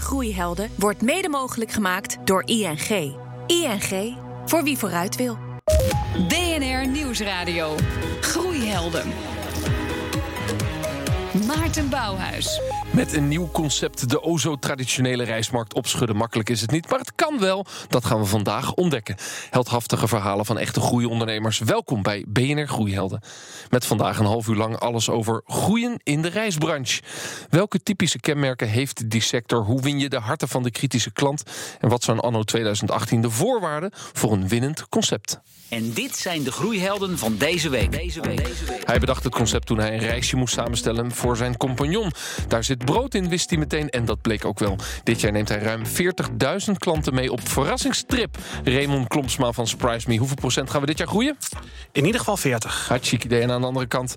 Groeihelden wordt mede mogelijk gemaakt door ING. ING, voor wie vooruit wil. BNR Nieuwsradio. Groeihelden. Maarten Bouwhuis. Met een nieuw concept de o zo traditionele reismarkt opschudden. Makkelijk is het niet, maar het kan wel. Dat gaan we vandaag ontdekken. Heldhaftige verhalen van echte groeiondernemers. Welkom bij BNR Groeihelden. Met vandaag een half uur lang alles over groeien in de reisbranche. Welke typische kenmerken heeft die sector? Hoe win je de harten van de kritische klant? En wat zijn anno 2018 de voorwaarden voor een winnend concept? En dit zijn de groeihelden van deze week. Deze week. Hij bedacht het concept toen hij een reisje moest samenstellen voor zijn compagnon. Daar zit brood in, wist hij meteen. En dat bleek ook wel. Dit jaar neemt hij ruim 40.000 klanten mee op verrassingstrip. Raymond Klompsma van Surprise Me. Hoeveel procent gaan we dit jaar groeien? In ieder geval 40. Hartstikke idee. En aan de andere kant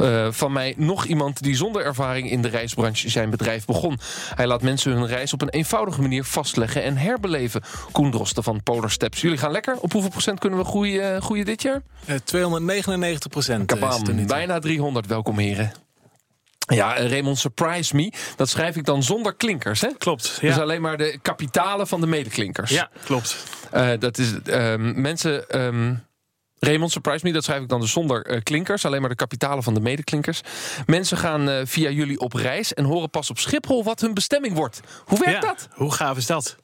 uh, van mij nog iemand die zonder ervaring in de reisbranche zijn bedrijf begon. Hij laat mensen hun reis op een eenvoudige manier vastleggen en herbeleven. Koen Drosten van Polar Steps. Jullie gaan lekker. Op hoeveel procent kunnen we groeien, groeien dit jaar? Uh, 299 procent. Kabam, bijna 300. Welkom heren. Ja, Raymond Surprise Me, dat schrijf ik dan zonder klinkers, hè? Klopt. Ja. Dus alleen maar de kapitalen van de medeklinkers. Ja, klopt. Uh, dat is, um, mensen... Um, Raymond Surprise Me, dat schrijf ik dan dus zonder uh, klinkers. Alleen maar de kapitalen van de medeklinkers. Mensen gaan via jullie op reis en horen pas op Schiphol wat hun bestemming wordt. Hoe werkt ja, dat? Hoe gaaf is dat?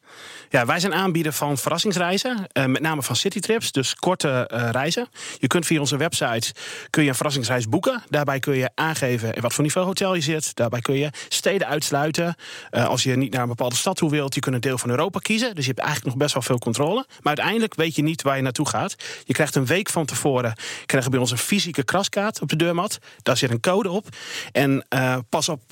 Ja, wij zijn aanbieder van verrassingsreizen, uh, met name van citytrips, dus korte uh, reizen. Je kunt via onze website kun je een verrassingsreis boeken. Daarbij kun je aangeven in wat voor niveau hotel je zit. Daarbij kun je steden uitsluiten. Uh, als je niet naar een bepaalde stad toe wilt, je kunt een deel van Europa kiezen. Dus je hebt eigenlijk nog best wel veel controle. Maar uiteindelijk weet je niet waar je naartoe gaat. Je krijgt een week van tevoren krijg je bij ons een fysieke kraskaart op de deurmat. Daar zit een code op. En pas, op,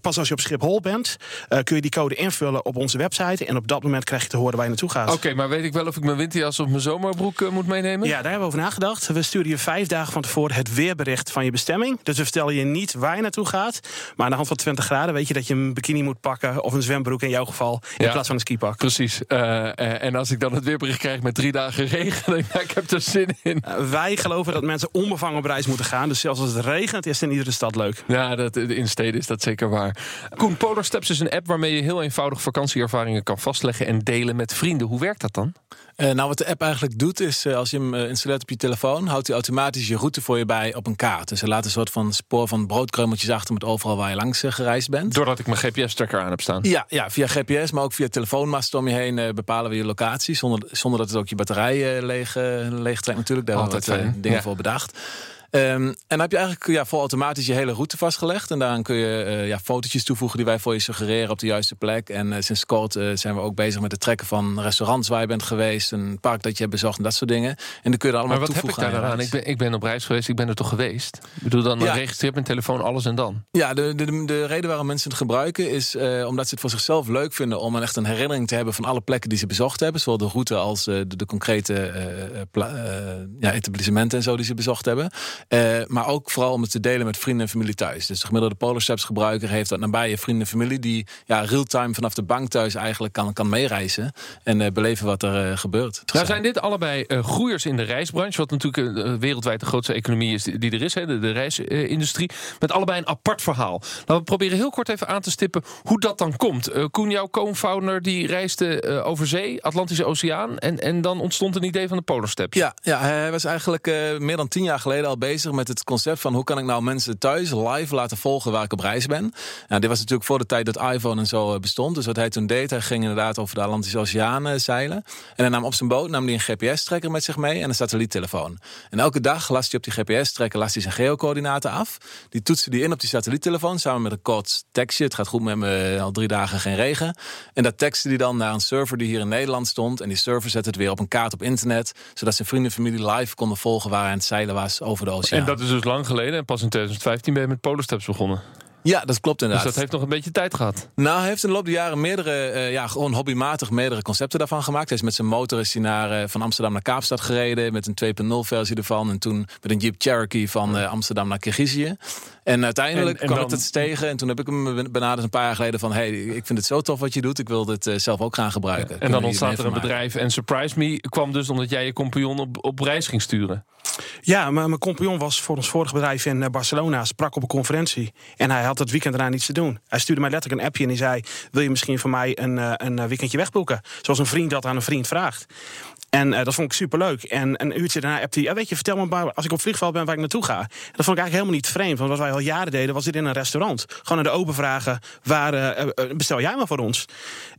pas als je op Schiphol bent, kun je die code invullen op onze website. En op dat moment krijg je te horen waar je naartoe gaat. Oké, okay, maar weet ik wel of ik mijn winterjas of mijn zomerbroek uh, moet meenemen? Ja, daar hebben we over nagedacht. We sturen je vijf dagen van tevoren het weerbericht van je bestemming. Dus we vertellen je niet waar je naartoe gaat. Maar aan de hand van 20 graden weet je dat je een bikini moet pakken... of een zwembroek in jouw geval, in ja, plaats van een skipak. Precies. Uh, en als ik dan het weerbericht krijg met drie dagen regen... dan ik, ik heb er zin in. Uh, wij geloven dat mensen onbevangen op reis moeten gaan. Dus zelfs als het regent, is het in iedere stad leuk. Ja, dat, in steden is dat zeker waar. Koen, Polar Steps is een app waarmee je heel eenvoudig vakantieervaringen kan vastleggen... en delen met vrienden. Hoe werkt dat dan? Uh, nou, wat de app eigenlijk doet, is uh, als je hem uh, installeert op je telefoon, houdt hij automatisch je route voor je bij op een kaart. Dus hij laat een soort van spoor van broodkreumeltjes achter met overal waar je langs gereisd bent. Doordat ik mijn GPS-tracker aan heb staan. Ja, ja, via GPS, maar ook via telefoonmasten om je heen bepalen we je locatie. Zonder, zonder dat het ook je batterij leeg, leeg trekt natuurlijk. Daar hebben we dingen ja. voor bedacht. Um, en dan heb je eigenlijk ja, vol automatisch je hele route vastgelegd. En daaraan kun je uh, ja, fotootjes toevoegen die wij voor je suggereren op de juiste plek. En uh, sinds kort uh, zijn we ook bezig met het trekken van restaurants waar je bent geweest. Een park dat je hebt bezocht en dat soort dingen. En dan kun je er allemaal maar wat toevoegen. heb ik daar aan? Ik ben, ik ben op reis geweest, ik ben er toch geweest? Ik bedoel, dan ja. registreer mijn telefoon alles en dan? Ja, de, de, de reden waarom mensen het gebruiken is omdat ze het voor zichzelf leuk vinden om een echt een herinnering te hebben van alle plekken die ze bezocht hebben. Zowel de route als de, de, concrete ja, etablissementen en zo die ze bezocht hebben. Maar ook vooral om het te delen met vrienden en familie thuis. Dus de gemiddelde Polarsteps gebruiker heeft dat nabij je vrienden en familie die ja, real-time vanaf de bank thuis eigenlijk kan, kan meereizen en uh, beleven wat er uh, gebeurt. Nou zijn dit allebei uh, groeiers in de reisbranche, wat natuurlijk wereldwijd de grootste economie is die er is, hè, de, de reisindustrie, met allebei een apart verhaal. Laten we proberen heel kort even aan te stippen hoe dat dan komt. Koen, jouw co-founder, die reisde over zee, Atlantische Oceaan, en, en dan ontstond een idee van de Polarsteps. Ja, ja, hij was eigenlijk meer dan tien jaar geleden al bezig met het concept van hoe kan ik nou mensen thuis live laten volgen waar ik op reis ben. Nou, dit was natuurlijk voor de tijd dat iPhone en zo bestond. Dus wat hij toen deed, hij ging inderdaad over de Atlantische Oceaan zeilen. En hij nam op zijn boot nam hij een GPS-trekker met zich mee en een satelliettelefoon. En elke dag las hij op die GPS-trekker zijn geocoördinaten af. Die toetste die in op die satelliettelefoon samen met een kort tekstje. Het gaat goed met me, al drie dagen geen regen. En dat tekste hij dan naar een server die hier in Nederland stond. En die server zette het weer op een kaart op internet. Zodat zijn vrienden en familie live konden volgen waar hij aan het zeilen was over de En dat is dus lang geleden. En pas in 2015 ben je met Polarsteps begonnen. Ja, dat klopt inderdaad. Dus dat heeft nog een beetje tijd gehad. Nou, hij heeft in de loop der jaren meerdere, uh, ja, gewoon hobbymatig meerdere concepten daarvan gemaakt. Hij is met zijn motor is hij naar, uh, van Amsterdam naar Kaapstad gereden. Met een 2.0 versie ervan. En toen met een Jeep Cherokee van uh, Amsterdam naar Kirgizië. En uiteindelijk en, en kwam dan... het tegen. En toen heb ik hem benaderd een paar jaar geleden van... hey, ik vind het zo tof wat je doet. Ik wil dit zelf ook gaan gebruiken. En dan ontstaat er een bedrijf. En Surprise Me kwam dus omdat jij je compagnon op, op reis ging sturen. Ja, mijn compagnon was voor ons vorige bedrijf in eh, Barcelona, sprak op een conferentie. En hij had het weekend daarna niets te doen. Hij stuurde mij letterlijk een appje en die zei: Wil je misschien voor mij een, eh, een eh, weekendje wegboeken? Zoals een vriend dat aan een vriend vraagt. En dat vond ik superleuk. En een uurtje daarna appte hij... Weet je, vertel me maar als ik op vliegveld ben waar ik naartoe ga. Dat vond ik eigenlijk helemaal niet vreemd. Want wat wij al jaren deden, was dit in een restaurant. Gewoon naar de open vragen, waar, bestel jij maar voor ons?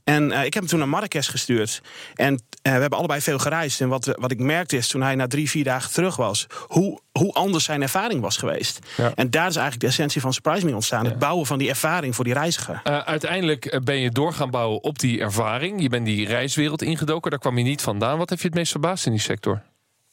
En uh, ik heb hem toen naar Marrakesh gestuurd. En uh, we hebben allebei veel gereisd. En wat, wat ik merkte is, toen hij na drie, vier dagen terug was... hoe, hoe anders zijn ervaring was geweest. Ja. En daar is eigenlijk de essentie van Surprise Me ontstaan. Ja. Het bouwen van die ervaring voor die reiziger. Uh, uiteindelijk ben je door gaan bouwen op die ervaring. Je bent die reiswereld ingedoken. Daar kwam je niet vandaan. Wat heb je het meest verbaasd in die sector?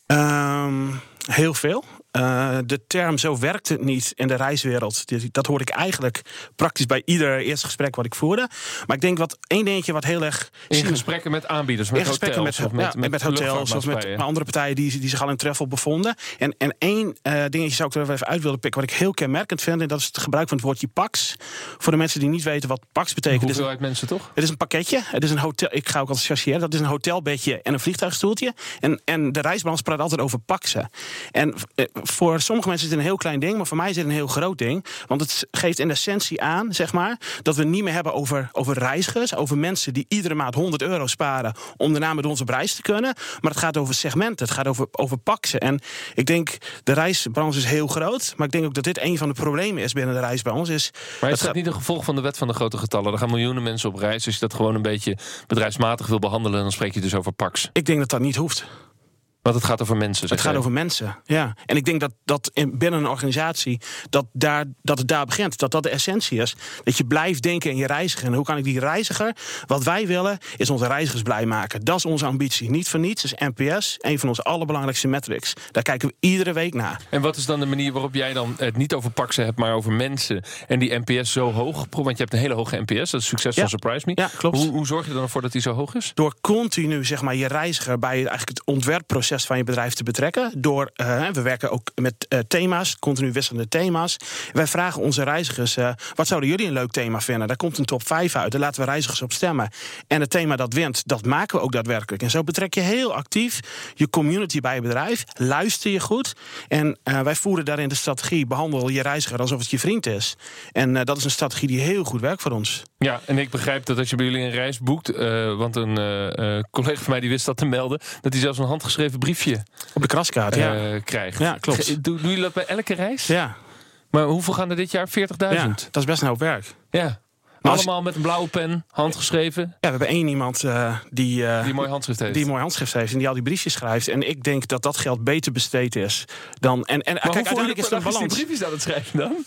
Um, heel veel. Uh, de term zo werkt het niet in de reiswereld. Dat hoor ik eigenlijk praktisch bij ieder eerste gesprek wat ik voerde. Maar ik denk wat één dingetje wat heel erg. In gesprekken met aanbieders, met in gesprekken hotels, met, of met, ja, met, met hotels of met andere partijen die, die zich al in treffel bevonden. En, en één uh, dingetje zou ik er even uit willen pikken, wat ik heel kenmerkend vind. En dat is het gebruik van het woordje PAX. Voor de mensen die niet weten wat PAX betekent. Hoeveelheid mensen toch? Het is een pakketje. Het is een hotel. Ik ga ook altijd chasseren. Dat is een hotelbedje en een vliegtuigstoeltje. En, en de reisbalans praat altijd over PAXen. En uh, voor sommige mensen is het een heel klein ding, maar voor mij is het een heel groot ding. Want het geeft in essentie aan, zeg maar, dat we niet meer hebben over, over reizigers, over mensen die iedere maand 100 euro sparen om daarna met ons op reis te kunnen. Maar het gaat over segmenten, het gaat over, over paksen. En ik denk, de reisbranche is heel groot, maar ik denk ook dat dit een van de problemen is binnen de reisbranche. Is maar is dat gaat... niet een gevolg van de wet van de grote getallen? Er gaan miljoenen mensen op reis. Als je dat gewoon een beetje bedrijfsmatig wil behandelen, dan spreek je dus over paks. Ik denk dat dat niet hoeft. Want het gaat over mensen. Het gaat jij. over mensen, ja. En ik denk dat, dat in, binnen een organisatie dat, daar, dat het daar begint. Dat dat de essentie is. Dat je blijft denken in je reiziger. En hoe kan ik die reiziger... Wat wij willen, is onze reizigers blij maken. Dat is onze ambitie. Niet voor niets is NPS een van onze allerbelangrijkste metrics. Daar kijken we iedere week naar. En wat is dan de manier waarop jij dan het niet over paksen hebt... maar over mensen en die NPS zo hoog... Want je hebt een hele hoge NPS, dat is succes ja. Surprise Me. Ja, klopt. Hoe, hoe zorg je er dan voor dat die zo hoog is? Door continu zeg maar, je reiziger bij eigenlijk het ontwerpproces van je bedrijf te betrekken. Door, uh, we werken ook met uh, thema's, continu wisselende thema's. Wij vragen onze reizigers: uh, wat zouden jullie een leuk thema vinden? Daar komt een top 5 uit. Daar laten we reizigers op stemmen. En het thema dat wint, dat maken we ook daadwerkelijk. En zo betrek je heel actief je community bij je bedrijf. Luister je goed. En wij voeren daarin de strategie: behandel je reiziger alsof het je vriend is. En dat is een strategie die heel goed werkt voor ons. Ja, en ik begrijp dat als je bij jullie een reis boekt, want een collega van mij die wist dat te melden, dat hij zelfs een handgeschreven briefje op de kraskaart, ja. Krijgt. Ja, klopt. Doen jullie dat bij elke reis? Ja. Maar hoeveel gaan er dit jaar? 40.000? Ja, dat is best een hoop werk. Ja. Allemaal met een blauwe pen, handgeschreven? Ja, we hebben één iemand uh, die... Uh, die mooi handschrift heeft. Die mooi handschrift heeft en die al die briefjes schrijft. En ik denk dat dat geld beter besteed is dan... En, en maar kijk, uiteindelijk is er een balans. briefjes aan het schrijven dan?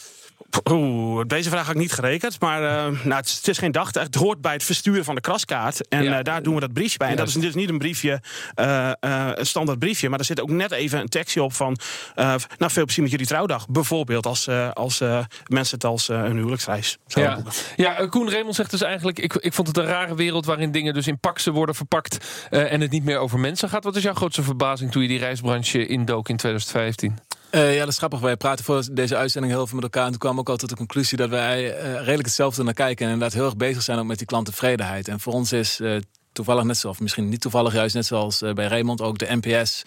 Oeh, deze vraag had ik niet gerekend. Maar uh, nou, het, is, het, is, geen dag. Het hoort bij het versturen van de kraskaart. En ja. uh, daar doen we dat briefje bij. En dat is dus niet een briefje, uh, een standaard briefje. Maar er zit ook net even een tekstje op van... nou, veel plezier met jullie trouwdag. Bijvoorbeeld als, als mensen het als een huwelijksreis ja. ja, Koen Raymond zegt dus eigenlijk... Ik, ik vond het een rare wereld waarin dingen dus in paksen worden verpakt... en het niet meer over mensen gaat. Wat is jouw grootste verbazing toen je die reisbranche indook in 2015? Uh, ja, dat is grappig. Wij praten voor deze uitzending heel veel met elkaar. En toen kwam ook al tot de conclusie dat wij uh, redelijk hetzelfde naar kijken. En inderdaad heel erg bezig zijn ook met die klanttevredenheid. En voor ons is uh, toevallig net zoals, misschien niet toevallig juist net zoals bij Raymond, ook de NPS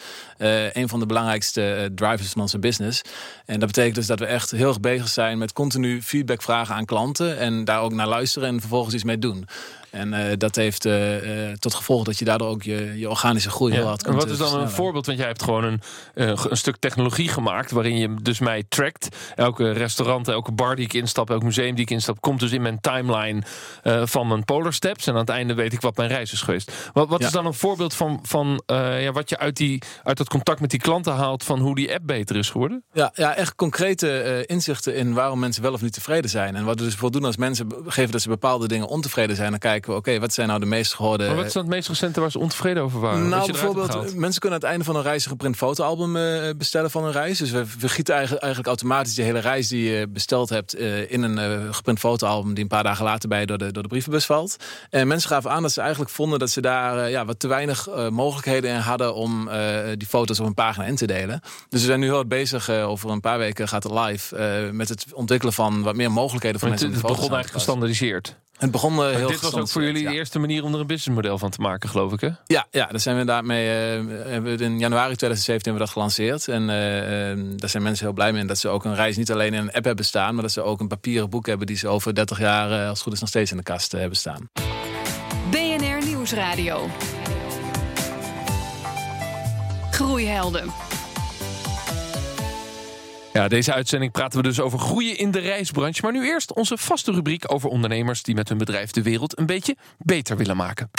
een van de belangrijkste drivers van onze business. En dat betekent dus dat we echt heel erg bezig zijn met continu feedback vragen aan klanten. En daar ook naar luisteren en vervolgens iets mee doen. En uh, dat heeft uh, uh, tot gevolg dat je daardoor ook je, je organische groei ja. heel hard kunt En wat is dan versnellen. een voorbeeld? Want jij hebt gewoon een, een stuk technologie gemaakt waarin je dus mij trackt. Elke restaurant, elke bar die ik instap, elk museum die ik instap, komt dus in mijn timeline van mijn Polar Steps. En aan het einde weet ik wat mijn reis is geweest. Wat, wat ja. is dan een voorbeeld van, van ja, wat je uit, die, uit dat contact met die klanten haalt van hoe die app beter is geworden? Ja, ja echt concrete inzichten in waarom mensen wel of niet tevreden zijn. En wat we dus bijvoorbeeld doen als mensen geven dat ze bepaalde dingen ontevreden zijn, dan kijken oké, okay, wat zijn nou de meest gehoorde... Maar wat is dan het meest recente waar ze ontevreden over waren? Nou, bijvoorbeeld, mensen kunnen aan het einde van een reis een geprint fotoalbum uh, bestellen van een reis. Dus we, we gieten eigenlijk, eigenlijk, automatisch de hele reis die je besteld hebt... Uh, in een geprint fotoalbum die een paar dagen later bij door de, door de brievenbus valt. En mensen gaven aan dat ze eigenlijk vonden dat ze daar eh, ja, wat te weinig eh, mogelijkheden in hadden om eh, die foto's op een pagina in te delen. Dus we zijn nu heel hard bezig. eh, over een paar weken gaat het live eh, met het ontwikkelen van wat meer mogelijkheden voor het, mensen. het begon eigenlijk gestandardiseerd. Het begon eh, heel dit was ook voor jullie de eerste manier om er een businessmodel van te maken, geloof ik, hè? Ja, ja, daar zijn we daarmee. eh, hebben we in januari 2017 hebben we dat gelanceerd. En eh, eh, daar zijn mensen heel blij mee. Dat ze ook een reis niet alleen in een app hebben staan, maar dat ze ook een papieren boek hebben die ze over 30 jaar, eh, als het goed is, nog steeds in de kast hebben staan. BNR Nieuwsradio. Groeihelden. Ja, deze uitzending praten we dus over groeien in de reisbranche. Maar nu eerst onze vaste rubriek over ondernemers die met hun bedrijf de wereld een beetje beter willen maken.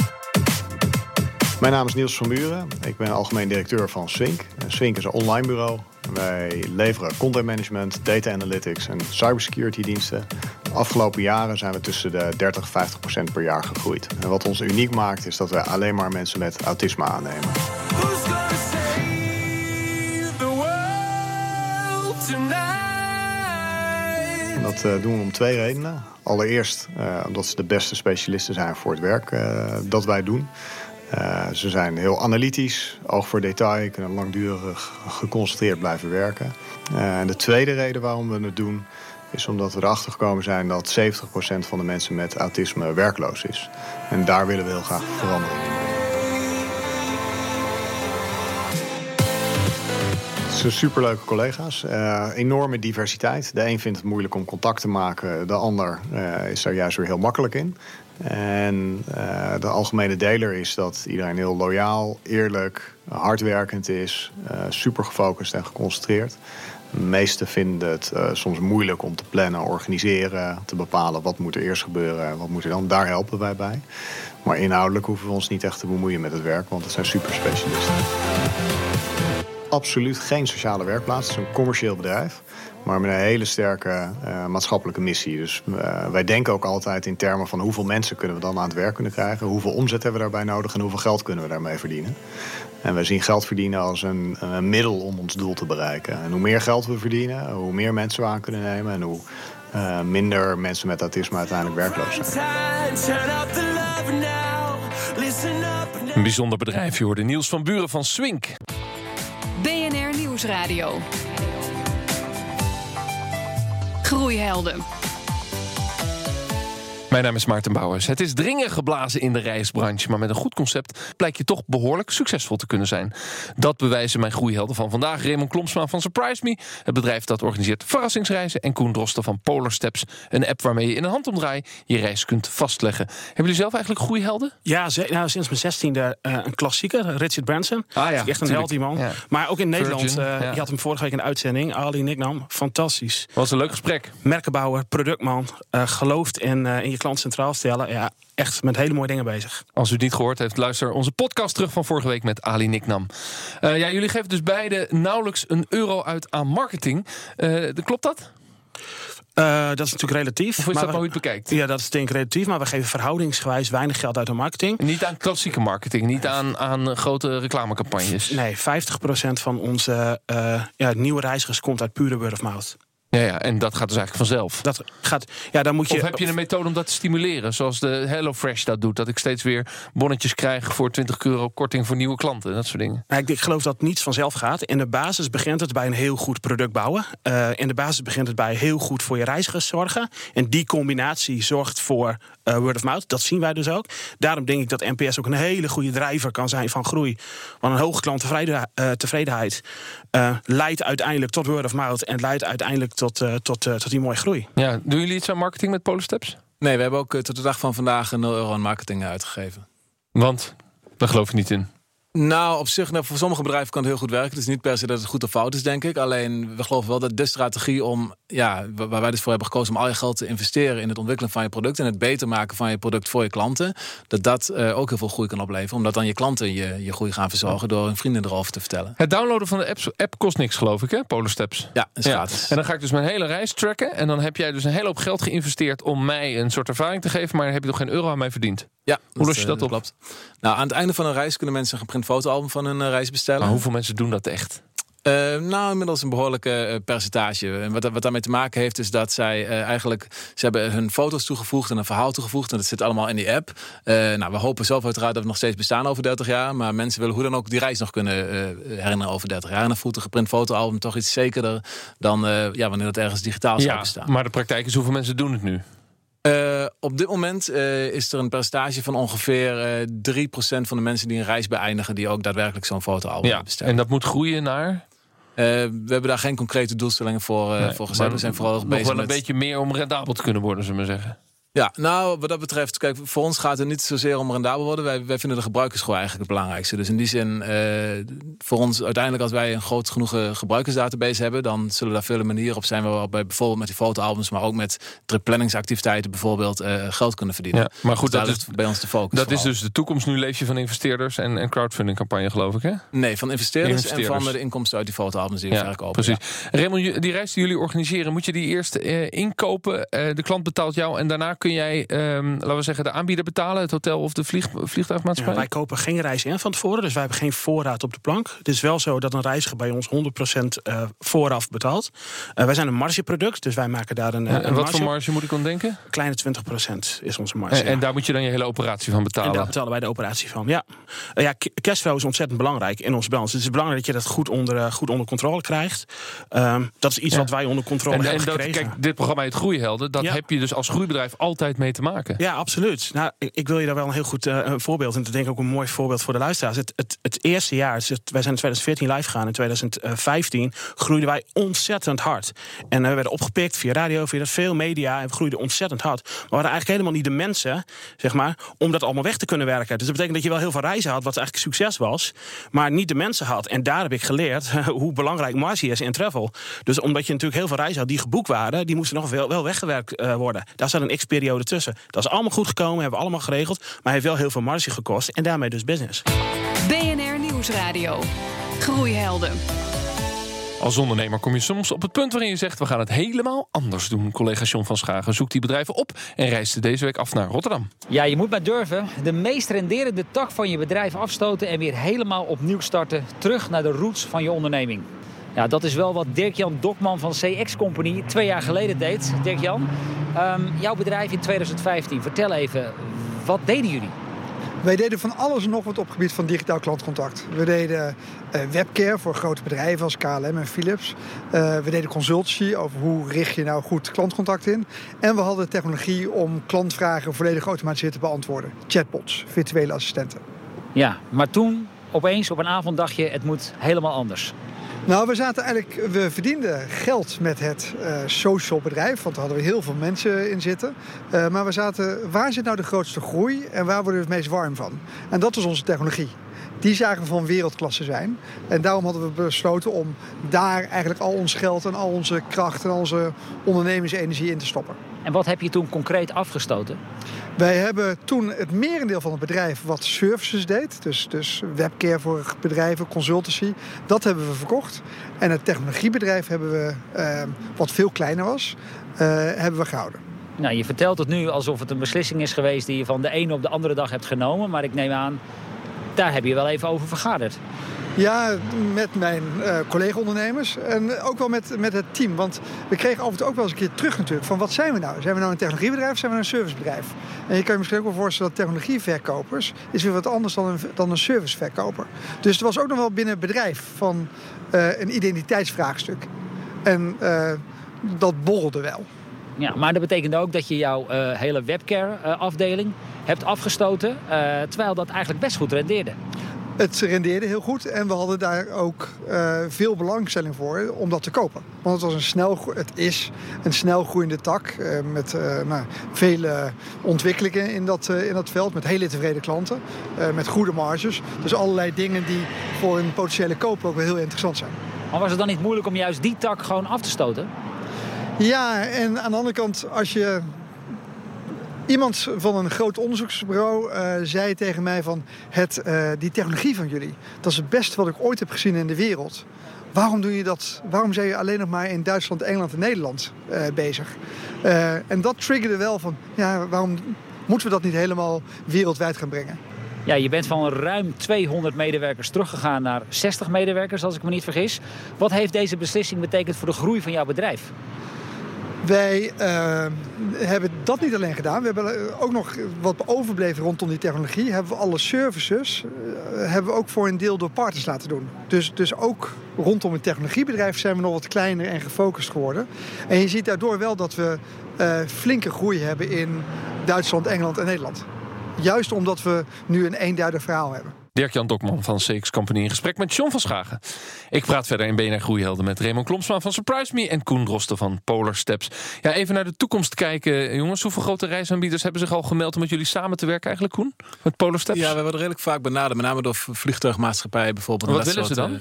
Mijn naam is Niels van Buren. Ik ben algemeen directeur van Swink. Swink is een online bureau. Wij leveren content management, data analytics en cybersecurity diensten. De afgelopen jaren zijn we tussen de 30 en 50 procent per jaar gegroeid. En wat ons uniek maakt is dat we alleen maar mensen met autisme aannemen. Dat eh, doen we om twee redenen. Allereerst eh, omdat ze de beste specialisten zijn voor het werk eh, dat wij doen. Ze zijn heel analytisch, oog voor detail, kunnen langdurig geconcentreerd blijven werken. En de tweede reden waarom we het doen, is omdat we erachter gekomen zijn dat 70% van de mensen met autisme werkloos is. En daar willen we heel graag verandering in zijn superleuke collega's. Eh, enorme diversiteit. De een vindt het moeilijk om contact te maken. De ander eh, is daar juist weer heel makkelijk in. En eh, de algemene deler is dat iedereen heel loyaal, eerlijk, hardwerkend is. super gefocust en geconcentreerd. De meesten vinden het soms moeilijk om te plannen, organiseren, te bepalen wat moet er eerst gebeuren en wat moet er dan. Daar helpen wij bij. Maar inhoudelijk hoeven we ons niet echt te bemoeien met het werk, want het zijn super specialisten absoluut geen sociale werkplaats. Het is een commercieel bedrijf, maar met een hele sterke eh, maatschappelijke missie. Dus eh, wij denken ook altijd in termen van hoeveel mensen kunnen we dan aan het werk kunnen krijgen, hoeveel omzet hebben we daarbij nodig en hoeveel geld kunnen we daarmee verdienen. En wij zien geld verdienen als een, middel om ons doel te bereiken. En hoe meer geld we verdienen, hoe meer mensen we aan kunnen nemen en hoe eh, minder mensen met autisme uiteindelijk werkloos zijn. Een bijzonder bedrijf, je hoorde Niels van Buren van Swink. Nieuwsradio. Groeihelden. Mijn naam is Maarten Bouwers. Het is dringen geblazen in de reisbranche, maar met een goed concept blijkt je toch behoorlijk succesvol te kunnen zijn. Dat bewijzen mijn groeihelden van vandaag. Raymond Klomsma van Surprise Me, het bedrijf dat organiseert verrassingsreizen. En Koen Drosten van Polar Steps, een app waarmee je in een handomdraai je reis kunt vastleggen. Hebben jullie zelf eigenlijk groeihelden? Ja, nou, sinds mijn zestiende eh een klassieker, Richard Branson. Ah ja, echt een tuurlijk. held, die man. Ja. Maar ook in Nederland, Virgin, eh, ja. je had hem vorige week in de uitzending, Ali Nicknam. Fantastisch. Was een leuk gesprek. Merkenbouwer, productman, eh, gelooft in, in je klant centraal stellen. Ja, echt met hele mooie dingen bezig. Als u het niet gehoord heeft, luister onze podcast terug van vorige week met Ali Niknam. Eh, ja, jullie geven dus beide nauwelijks een euro uit aan marketing. Eh, klopt dat? Eh, dat is natuurlijk relatief. Of is maar dat het bekijkt? Ja, dat is denk ik relatief, maar we geven verhoudingsgewijs weinig geld uit aan marketing. Niet aan klassieke marketing, niet aan, aan grote reclamecampagnes. Nee, 50% van onze ja, nieuwe reizigers komt uit pure word of mouth. Ja, ja, en dat gaat dus eigenlijk vanzelf. Dat gaat, ja, dan moet je. Of heb je een methode om dat te stimuleren? Zoals de HelloFresh dat doet. Dat ik steeds weer bonnetjes krijg voor 20 euro korting voor nieuwe klanten. Dat soort dingen. Nou, ik, ik geloof dat niets vanzelf gaat. In de basis begint het bij een heel goed product bouwen. Eh, in de basis begint het bij heel goed voor je reizigers zorgen. En die combinatie zorgt voor eh, word of mouth. Dat zien wij dus ook. Daarom denk ik dat NPS ook een hele goede drijver kan zijn van groei. Want een hoge klanttevredenheid eh, leidt uiteindelijk tot word of mouth. En leidt uiteindelijk tot, eh, tot, eh, tot die mooie groei. Ja, doen jullie iets aan marketing met Polar Steps? Nee, we hebben ook eh, tot de dag van vandaag een 0 euro aan marketing uitgegeven. Want daar geloof ik niet in. Nou, op zich, nou, voor sommige bedrijven kan het heel goed werken. Het is niet per se dat het goed of fout is, denk ik. Alleen, we geloven wel dat de strategie om, ja, wa- waar wij dus voor hebben gekozen om al je geld te investeren in het ontwikkelen van je product en het beter maken van je product voor je klanten, dat dat eh, ook heel veel groei kan opleveren. Omdat dan je klanten je, je groei gaan verzorgen door hun vrienden erover te vertellen. Het downloaden van de app, app kost niks, geloof ik, hè? Polar Steps. Ja, is Ja, gratis. En dan ga ik dus mijn hele reis tracken. En dan heb jij dus een hele hoop geld geïnvesteerd om mij een soort ervaring te geven. Maar heb je nog geen euro aan mij verdiend. Ja, Hoe los je eh, dat op? Klopt. Nou, aan het einde van een reis kunnen mensen een geprint fotoalbum van hun eh, reis bestellen. Maar hoeveel mensen doen dat echt? Uh, nou, inmiddels een behoorlijke uh, percentage. En wat, wat daarmee te maken heeft, is dat zij uh, eigenlijk... Ze hebben hun foto's toegevoegd en een verhaal toegevoegd. En dat zit allemaal in die app. nou, we hopen zelf uiteraard dat we nog steeds bestaan over 30 jaar. Maar mensen willen hoe dan ook die reis nog kunnen herinneren over 30 jaar. En dan voelt een geprint fotoalbum toch iets zekerder... dan ja, wanneer dat ergens digitaal zou bestaan. Maar de praktijk is hoeveel mensen doen het nu? Uh, op dit moment uh, is er een percentage van ongeveer uh, 3% van de mensen die een reis beëindigen, die ook daadwerkelijk zo'n fotoalbum ja, bestellen. En dat moet groeien naar? We hebben daar geen concrete doelstellingen voor, nee, voor gezet. We zijn vooral nog bezig wel een met... beetje meer om rendabel te kunnen worden, zullen we zeggen. Ja, nou, wat dat betreft, kijk, voor ons gaat het niet zozeer om rendabel worden. Wij, wij vinden de gebruikers gewoon eigenlijk het belangrijkste. Dus in die zin, uh, voor ons uiteindelijk, als wij een groot genoeg gebruikersdatabase hebben, dan zullen daar vele manieren op zijn waarop wij bijvoorbeeld met die fotoalbums, maar ook met planningsactiviteiten bijvoorbeeld uh, geld kunnen verdienen. Ja, maar goed, dus dat is bij ons de focus. Dat is dus de toekomst. Nu leef je van investeerders en, en crowdfunding campagne, geloof ik, hè? Nee, van investeerders, investeerders. en van de inkomsten uit die fotoalbums die we ja, verkopen. Precies. Ja. Raymond, die reis die jullie organiseren, moet je die eerst uh, inkopen? de klant betaalt jou en daarna kun jij Um, laten we zeggen, de aanbieder betalen, het hotel of de vlieg, vliegtuigmaatschappij? Ja, wij kopen geen reis in van tevoren, dus wij hebben geen voorraad op de plank. Het is wel zo dat een reiziger bij ons 100% uh, vooraf betaalt. Uh, wij zijn een margeproduct, dus wij maken daar een. en een wat voor marge moet ik dan denken? Kleine 20% is onze marge. En, en, daar moet je dan je hele operatie van betalen? En daar betalen wij de operatie van, ja. Ja, cashflow is ontzettend belangrijk in onze balans. Het is belangrijk dat je dat goed onder, goed onder controle krijgt. Um, dat is iets ja. wat wij onder controle en, hebben en dat, gekregen. Kijk, dit programma heet Groeihelden. Dat heb je dus als groeibedrijf altijd mee te maken. Ja, absoluut. Nou, ik, ik wil je daar wel een heel goed een voorbeeld. En ik denk ook een mooi voorbeeld voor de luisteraars. Het, het, het eerste jaar, wij zijn in 2014 live gegaan. In 2015 groeiden wij ontzettend hard. En uh, we werden opgepikt via radio, via veel media. En we groeiden ontzettend hard. Maar we hadden eigenlijk helemaal niet de mensen, zeg maar, om dat allemaal weg te kunnen werken. Dus dat betekent dat je wel heel veel reizen had, wat eigenlijk succes was. Maar niet de mensen had. En daar heb ik geleerd hoe belangrijk marge is in travel. Dus omdat je natuurlijk heel veel reizen had die geboekt waren, die moesten nog wel, wel weggewerkt uh, worden. Daar zat een tussen. Dat is allemaal goed gekomen, hebben we allemaal geregeld. Maar heeft wel heel veel marge gekost en daarmee dus business. BNR Nieuwsradio. Groeihelden. Als ondernemer kom je soms op het punt waarin je zegt... we gaan het helemaal anders doen. Collega John van Schagen zoekt die bedrijven op... en reisde deze week af naar Rotterdam. Ja, je moet maar durven. De meest renderende tak van je bedrijf afstoten... en weer helemaal opnieuw starten. Terug naar de roots van je onderneming. Ja, dat is wel wat Dirk-Jan Dokman van CX Company twee jaar geleden deed. Dirk-Jan, um, jouw bedrijf in 2015. Vertel even, wat deden jullie? Wij deden van alles en nog wat op het gebied van digitaal klantcontact. We deden uh, webcare voor grote bedrijven als KLM en Philips. Uh, we deden consultancy over hoe richt je nou goed klantcontact in. En we hadden technologie om klantvragen volledig geautomatiseerd te beantwoorden. Chatbots, virtuele assistenten. Ja, maar toen opeens op een avond dacht je het moet helemaal anders. Nou, we zaten eigenlijk, we verdienden geld met het uh, social bedrijf, want daar hadden we heel veel mensen in zitten. Uh, maar we zaten, waar zit nou de grootste groei en waar worden we het meest warm van? En dat was onze technologie. Die zagen we van wereldklasse zijn. En daarom hadden we besloten om daar eigenlijk al ons geld en al onze kracht en onze ondernemingsenergie in te stoppen. En wat heb je toen concreet afgestoten? Wij hebben toen het merendeel van het bedrijf wat services deed. Dus, dus webcare voor bedrijven, consultancy. Dat hebben we verkocht. En het technologiebedrijf hebben we, uh, wat veel kleiner was, uh, hebben we gehouden. Nou, je vertelt het nu alsof het een beslissing is geweest die je van de ene op de andere dag hebt genomen. Maar ik neem aan, daar heb je wel even over vergaderd. Ja, met mijn uh, collega-ondernemers en ook wel met, met het team. Want we kregen af en toe ook wel eens een keer terug natuurlijk van wat zijn we nou? Zijn we nou een technologiebedrijf of zijn we een servicebedrijf? En je kan je misschien ook wel voorstellen dat technologieverkopers is weer wat anders dan een, dan een serviceverkoper. Dus er was ook nog wel binnen het bedrijf van uh, een identiteitsvraagstuk. En uh, dat borrelde wel. Ja, maar dat betekent ook dat je jouw hele webcare-afdeling hebt afgestoten, terwijl dat eigenlijk best goed rendeerde. Het rendeerde heel goed en we hadden daar ook uh, veel belangstelling voor om dat te kopen. Want het, was een snel, het is een snel groeiende tak uh, met uh, nou, vele ontwikkelingen in dat, in dat veld. Met hele tevreden klanten, met goede marges. Dus allerlei dingen die voor een potentiële koper ook wel heel interessant zijn. Maar was het dan niet moeilijk om juist die tak gewoon af te stoten? Ja, en aan de andere kant, als je Iemand van een groot onderzoeksbureau uh, zei tegen mij van... Het, uh, die technologie van jullie, dat is het beste wat ik ooit heb gezien in de wereld. Waarom doe je dat? Waarom zijn je alleen nog maar in Duitsland, Engeland en Nederland uh, bezig? en dat triggerde wel van... Ja, waarom moeten we dat niet helemaal wereldwijd gaan brengen? Ja, je bent van ruim 200 medewerkers teruggegaan naar 60 medewerkers, als ik me niet vergis. Wat heeft deze beslissing betekend voor de groei van jouw bedrijf? Wij uh, hebben dat niet alleen gedaan. We hebben ook nog wat overbleven rondom die technologie. Hebben we alle services uh, hebben we ook voor een deel door partners laten doen. Dus, dus ook rondom het technologiebedrijf zijn we nog wat kleiner en gefocust geworden. En je ziet daardoor wel dat we flinke groei hebben in Duitsland, Engeland en Nederland. Juist omdat we nu een eenduidig verhaal hebben. Dirk-Jan Dokman van CX Company in gesprek met John van Schagen. Ik praat verder in BNR Groeihelden met Raymond Klomsman van Surprise Me... en Koen Drosten van Polar Steps. Ja, even naar de toekomst kijken, jongens. Hoeveel grote reisaanbieders hebben zich al gemeld... om met jullie samen te werken eigenlijk, Koen? Met Polar Steps? Ja, we worden redelijk vaak benaderd. Met name door vliegtuigmaatschappijen bijvoorbeeld. Wat willen ze dan? Uh,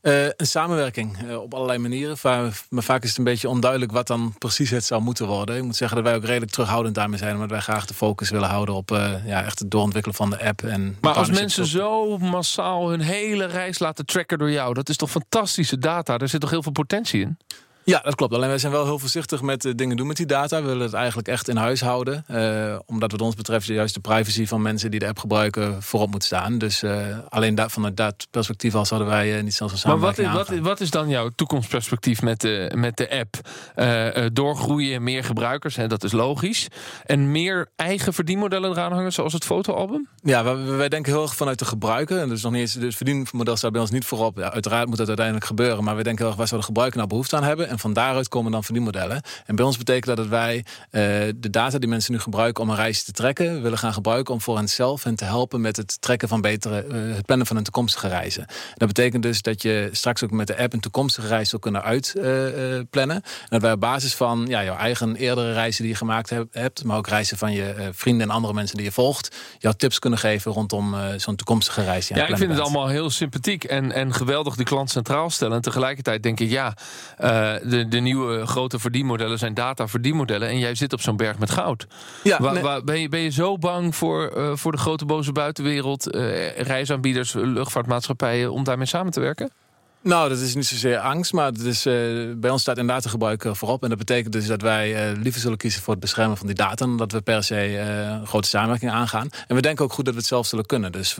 een samenwerking uh, op allerlei manieren. Maar vaak is het een beetje onduidelijk wat dan precies het zou moeten worden. Ik moet zeggen dat wij ook redelijk terughoudend daarmee zijn. Omdat wij graag de focus willen houden op uh, ja, echt het doorontwikkelen van de app. En maar als mensen zo massaal hun hele reis laten tracken door jou. Dat is toch fantastische data? Er zit toch heel veel potentie in? Ja, dat klopt. Alleen wij zijn wel heel voorzichtig met uh, dingen doen met die data. We willen het eigenlijk echt in huis houden. Uh, omdat wat ons betreft juist de privacy van mensen die de app gebruiken voorop moet staan. Dus uh, alleen vanuit dat perspectief als hadden wij niet zelfs een samenwerking Maar wat, wat, wat, is dan jouw toekomstperspectief met de, met de app? doorgroeien, meer gebruikers, hè, dat is logisch. En meer eigen verdienmodellen eraan hangen, zoals het fotoalbum? Ja, wij, wij denken heel erg vanuit de gebruiker. En dus nog niet eens, het verdienmodel staat bij ons niet voorop. Ja, uiteraard moet dat uiteindelijk gebeuren. Maar we denken heel erg, waar zou de gebruiker nou behoefte aan hebben? En van daaruit komen dan verdienmodellen. En bij ons betekent dat dat wij uh, de data die mensen nu gebruiken om een reis te trekken, willen gaan gebruiken om voor henzelf hen te helpen met het trekken van betere, uh, het plannen van een toekomstige reizen. Dat betekent dus dat je straks ook met de app een toekomstige reis zou kunnen uitplannen. Uh, en dat wij op basis van ja, jouw eigen eerdere reizen die je gemaakt hebt, maar ook reizen van je vrienden en andere mensen die je volgt, jouw tips kunnen geven rondom zo'n toekomstige reis. Ja, ik vind het allemaal heel sympathiek en, en geweldig die klant centraal stellen. En tegelijkertijd denk ik, ja, de, de nieuwe grote verdienmodellen zijn data verdienmodellen. En jij zit op zo'n berg met goud. Ja, waar, waar, ben, je, ben je zo bang voor, uh, voor de grote boze buitenwereld, uh, reisaanbieders, luchtvaartmaatschappijen, om daarmee samen te werken? Nou, dat is niet zozeer angst, maar het is, uh, bij ons staat inderdaad de gebruiker voorop. En dat betekent dus dat wij uh, liever zullen kiezen voor het beschermen van die data... dan dat we per se uh, grote samenwerking aangaan. En we denken ook goed dat we het zelf zullen kunnen. Dus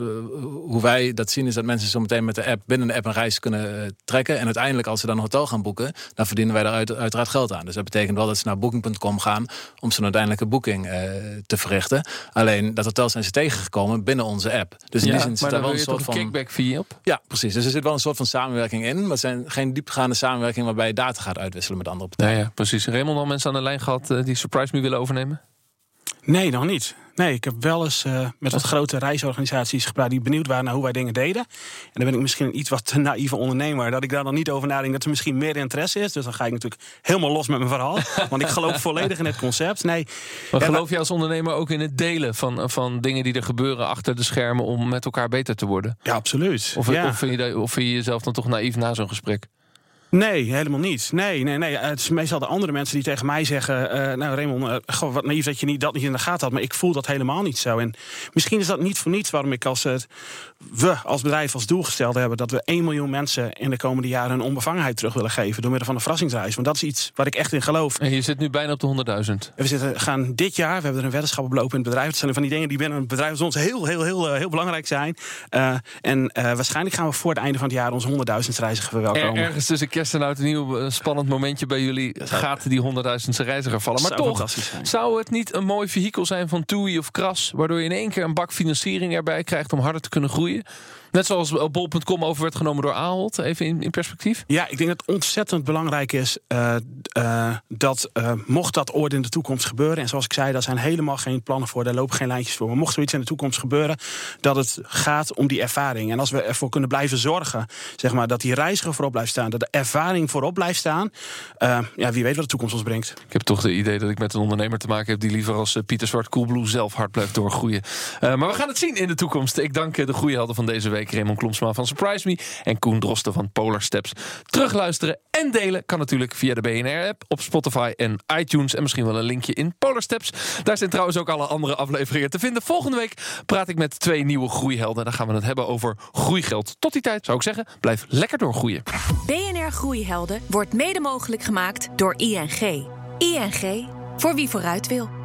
hoe wij dat zien is dat mensen zo meteen met de app... binnen de app een reis kunnen trekken. En uiteindelijk als ze dan een hotel gaan boeken... dan verdienen wij daar uit, uiteraard geld aan. Dus dat betekent wel dat ze naar booking.com gaan... om zo'n uiteindelijke boeking te verrichten. Alleen dat hotel zijn ze tegengekomen binnen onze app. Dus in ja, die zin zit daar wel een soort van... kickback fee op? Ja, precies. Dus er zit wel een soort van samenwerking in. Maar zijn geen diepgaande samenwerking waarbij je data gaat uitwisselen met andere partijen. Ja, ja precies. Raymond al mensen aan de lijn gehad uh, die Surprise Me willen overnemen? Nee, nog niet. Nee, ik heb wel eens uh, met wat grote reisorganisaties gepraat die benieuwd waren naar hoe wij dingen deden. En dan ben ik misschien een iets wat te naïeve ondernemer, dat ik daar dan niet over nadenk dat er misschien meer interesse is. Dus dan ga ik natuurlijk helemaal los met mijn verhaal. Want ik geloof volledig in het concept. Nee, maar geloof je als ondernemer ook in het delen van, van dingen die er gebeuren achter de schermen om met elkaar beter te worden? Ja, absoluut. Of, ja. of, vind, je, of vind je jezelf dan toch naïef na zo'n gesprek? Nee, helemaal niet. Nee, nee, nee. Het is meestal de andere mensen die tegen mij zeggen... Uh, nou Raymond, uh, goh, wat naïef dat je niet, dat niet in de gaten had... maar ik voel dat helemaal niet zo. En misschien is dat niet voor niets waarom ik als... Uh, we als bedrijf als doel gesteld hebben... dat we 1 miljoen mensen in de komende jaren... een onbevangenheid terug willen geven door middel van een verrassingsreis. Want dat is iets waar ik echt in geloof. En je zit nu bijna op de 100.000. We zitten, gaan dit jaar, we hebben er een weddenschap op lopen in het bedrijf. Dat zijn van die dingen die binnen een bedrijf als ons heel, heel, heel, heel belangrijk zijn. en waarschijnlijk gaan we voor het einde van het jaar... onze 100.000 reiziger verwelkomen. Er, ergens tussen kerst en oud en nieuw een spannend momentje bij jullie gaat die honderdduizendste reiziger vallen. Maar toch zou het niet een mooi vehikel zijn van TUI of Kras, waardoor je in één keer een bak financiering erbij krijgt om harder te kunnen groeien? Net zoals bol.com over werd genomen door Ahold, even in, in, perspectief. Ja, ik denk dat het ontzettend belangrijk is uh, uh, dat uh, mocht dat ooit in de toekomst gebeuren, en zoals ik zei, daar zijn helemaal geen plannen voor, daar lopen geen lijntjes voor, maar mocht zoiets in de toekomst gebeuren, dat het gaat om die ervaring. En als we ervoor kunnen blijven zorgen, zeg maar, dat die reiziger voorop blijft staan, dat de ervaring voorop blijft staan, ja, wie weet wat de toekomst ons brengt. Ik heb toch het idee dat ik met een ondernemer te maken heb die liever als Pieter Zwart Coolblue zelf hard blijft doorgroeien. maar we gaan het zien in de toekomst. Ik dank de goede helden van deze week. Raymond Klomsma van Surprise Me en Koen Drosten van Polar Steps. Terugluisteren en delen kan natuurlijk via de BNR-app op Spotify en iTunes. En misschien wel een linkje in Polar Steps. Daar zijn trouwens ook alle andere afleveringen te vinden. Volgende week praat ik met twee nieuwe groeihelden. Dan gaan we het hebben over groeigeld. Tot die tijd zou ik zeggen, blijf lekker doorgroeien. BNR Groeihelden wordt mede mogelijk gemaakt door ING. ING, voor wie vooruit wil.